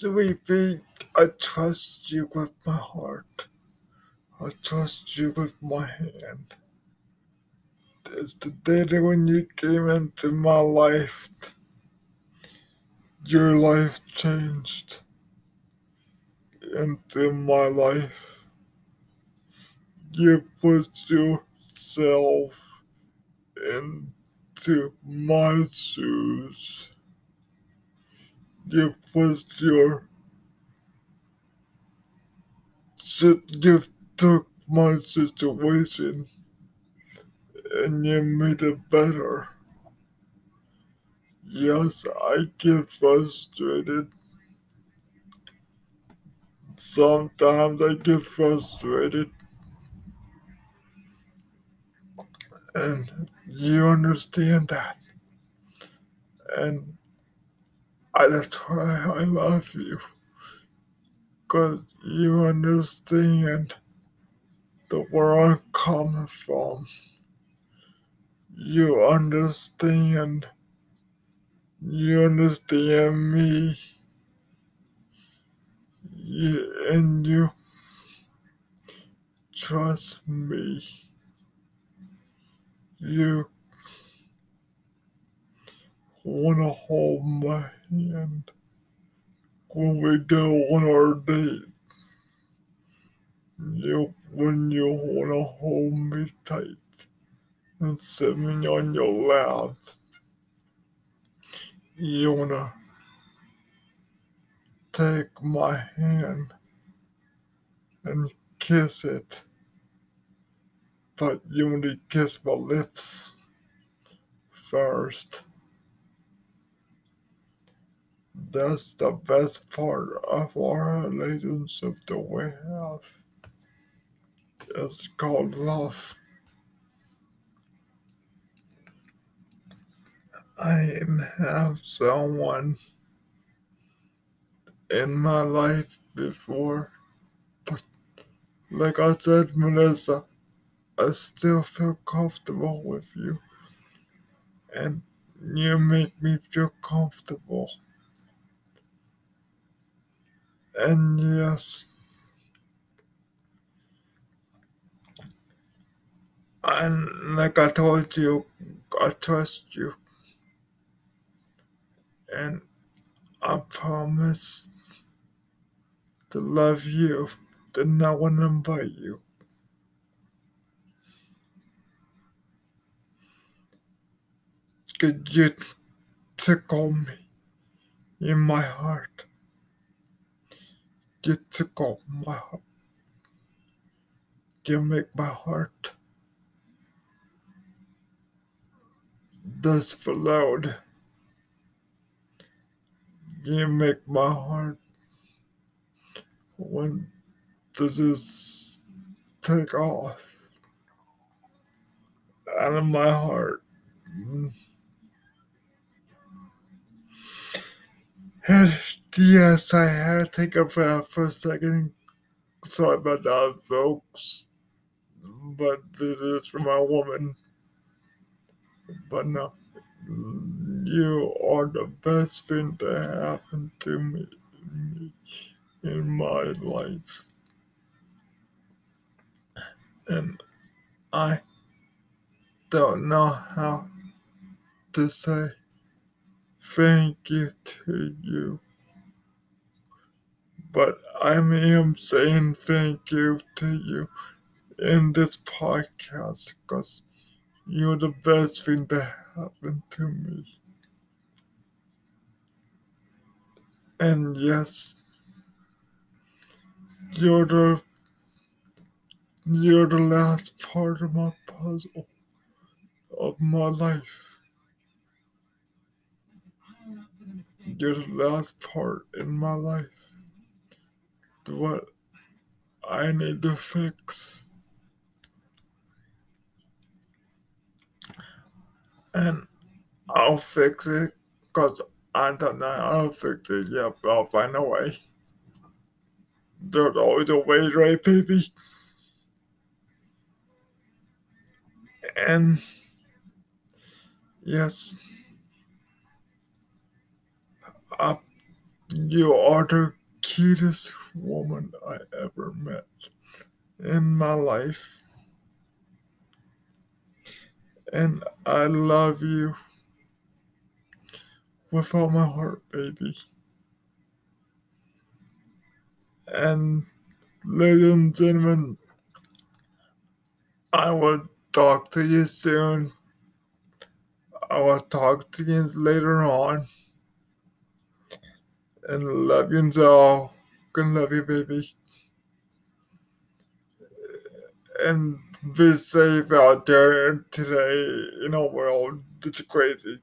Sweetie, I trust you with my heart. I trust you with my hand. It's the day when you came into my life, your life changed into my life. You put yourself into my shoes. You put your you took my situation and you made it better. Yes, I get frustrated. Sometimes I get frustrated. And you understand that. And I, that's why I love you. Because you understand the where I'm coming from. You understand. You understand me. You, and you trust me. You want to hold my hand when we go on our date. You, when you want to hold me tight and sit me on your lap. You want to take my hand and kiss it, but you to kiss my lips first. That's the best part of our relationship that we have. It's called love. I have someone in my life before, but like I said, Melissa, I still feel comfortable with you, and you make me feel comfortable. And yes, and like I told you, I trust you. And I promise to love you, to no one but you. Could you tickle me in my heart? You tickle my heart. You make my heart this loud. You make my heart want to just take off out of my heart. Mm. And yes, I had to take a breath for a second. Sorry about that, folks. But this is for my woman. But no, you are the best thing that happened to me, me in my life. And I don't know how to say thank you to you. But I am saying thank you to you in this podcast because you're the best thing that happened to me. And yes, you're the you're the last part of my puzzle of my life. You're the last part in my life. What I need to fix. And I'll fix it because I don't know how to fix it yet, but I'll find a way. There's always a way, right, baby? And yes, I You are the cutest woman I ever met in my life. And I love you with all my heart, baby. And ladies and gentlemen, I will talk to you soon. I will talk to you later on. And love you all. Gonna love you, baby. And be safe out there today in a world It's crazy.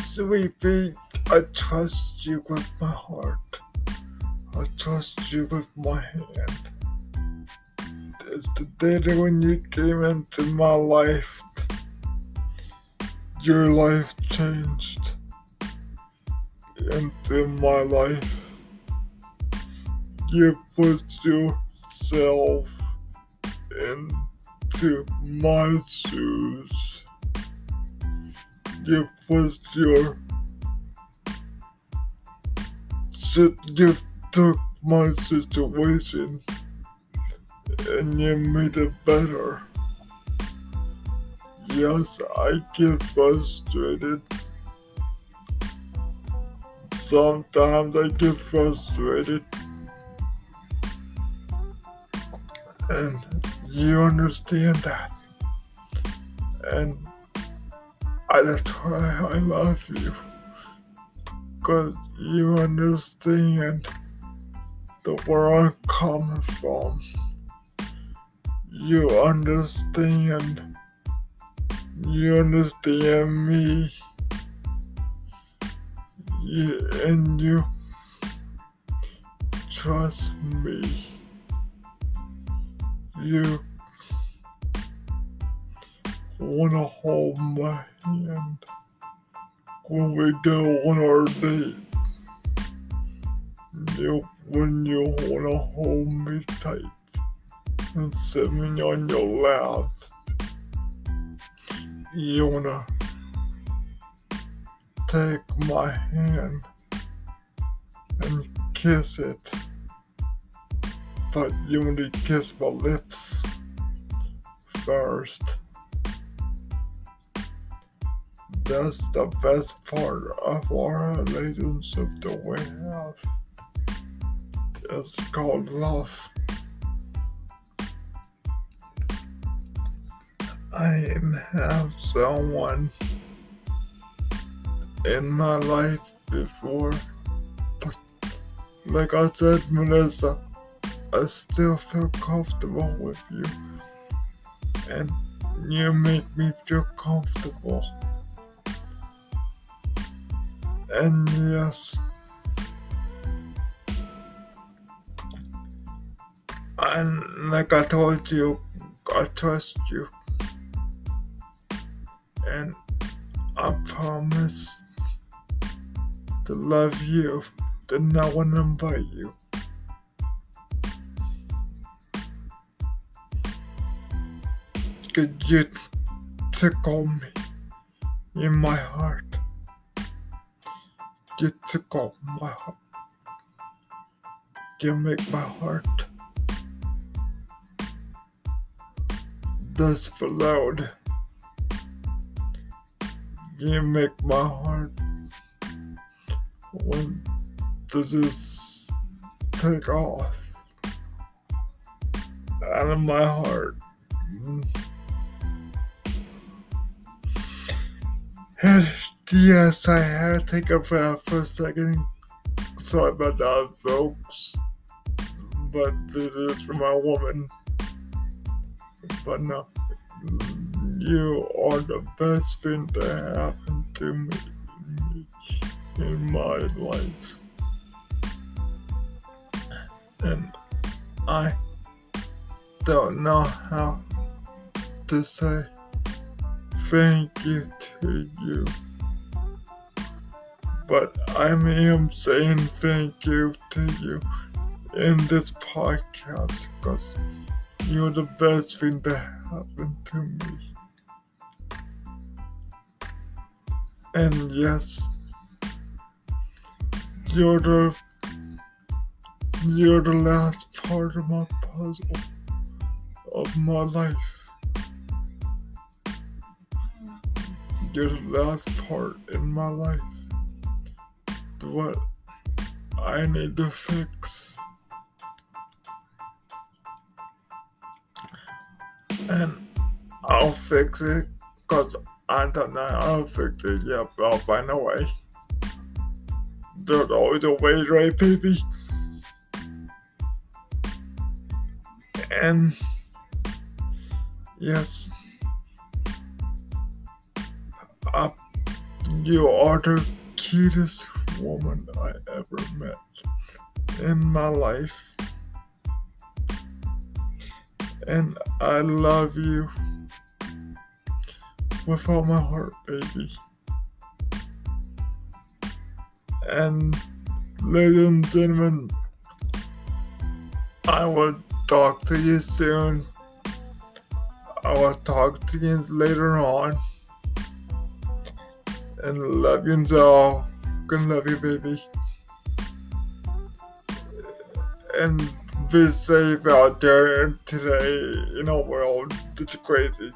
Sweetie, I trust you with my heart. Trust you with my hand. It's the day when you came into my life, your life changed into my life. You put yourself into my shoes. You put your you took my situation and you made it better. Yes, I get frustrated. Sometimes I get frustrated. And you understand that. And I, that's why I love you. Because you understand the where I'm coming from. You understand. You understand me. You, and you trust me. You wanna hold my hand when we go on our date. You, when you wanna hold me tight and sit me on your lap. You wanna take my hand and kiss it, but you to kiss my lips first. That's the best part of our relationship that we have. It's called love. I have someone in my life before, but like I said, Melissa, I still feel comfortable with you, and you make me feel comfortable. And yes, and like I told you, I trust you. And I promise to love you, to want to invite you. Could you tickle me in my heart? You tickle my heart. You make my heart thus flowed. You make my heart want to just take off out of my heart. And yes, I had to take a breath for a second. Sorry about that, folks. But this is for my woman. But no, you are the best thing that happened to me in my life. And I don't know how to say thank you to you But I am saying thank you to you in this podcast because you're the best thing that happened to me. And yes, you're the you're the last part of my puzzle of my life. You're the last part in my life. What I need to fix. And I'll fix it because I don't know how to fix it yet, but I'll find a way. There's always a way, right, baby? And yes, uh, you are the cutest woman I ever met in my life. And I love you with all my heart, baby. And ladies and gentlemen, I will talk to you soon. I will talk to you later on. And love you all. Gonna love you, baby. And be safe out there today in a world that's crazy.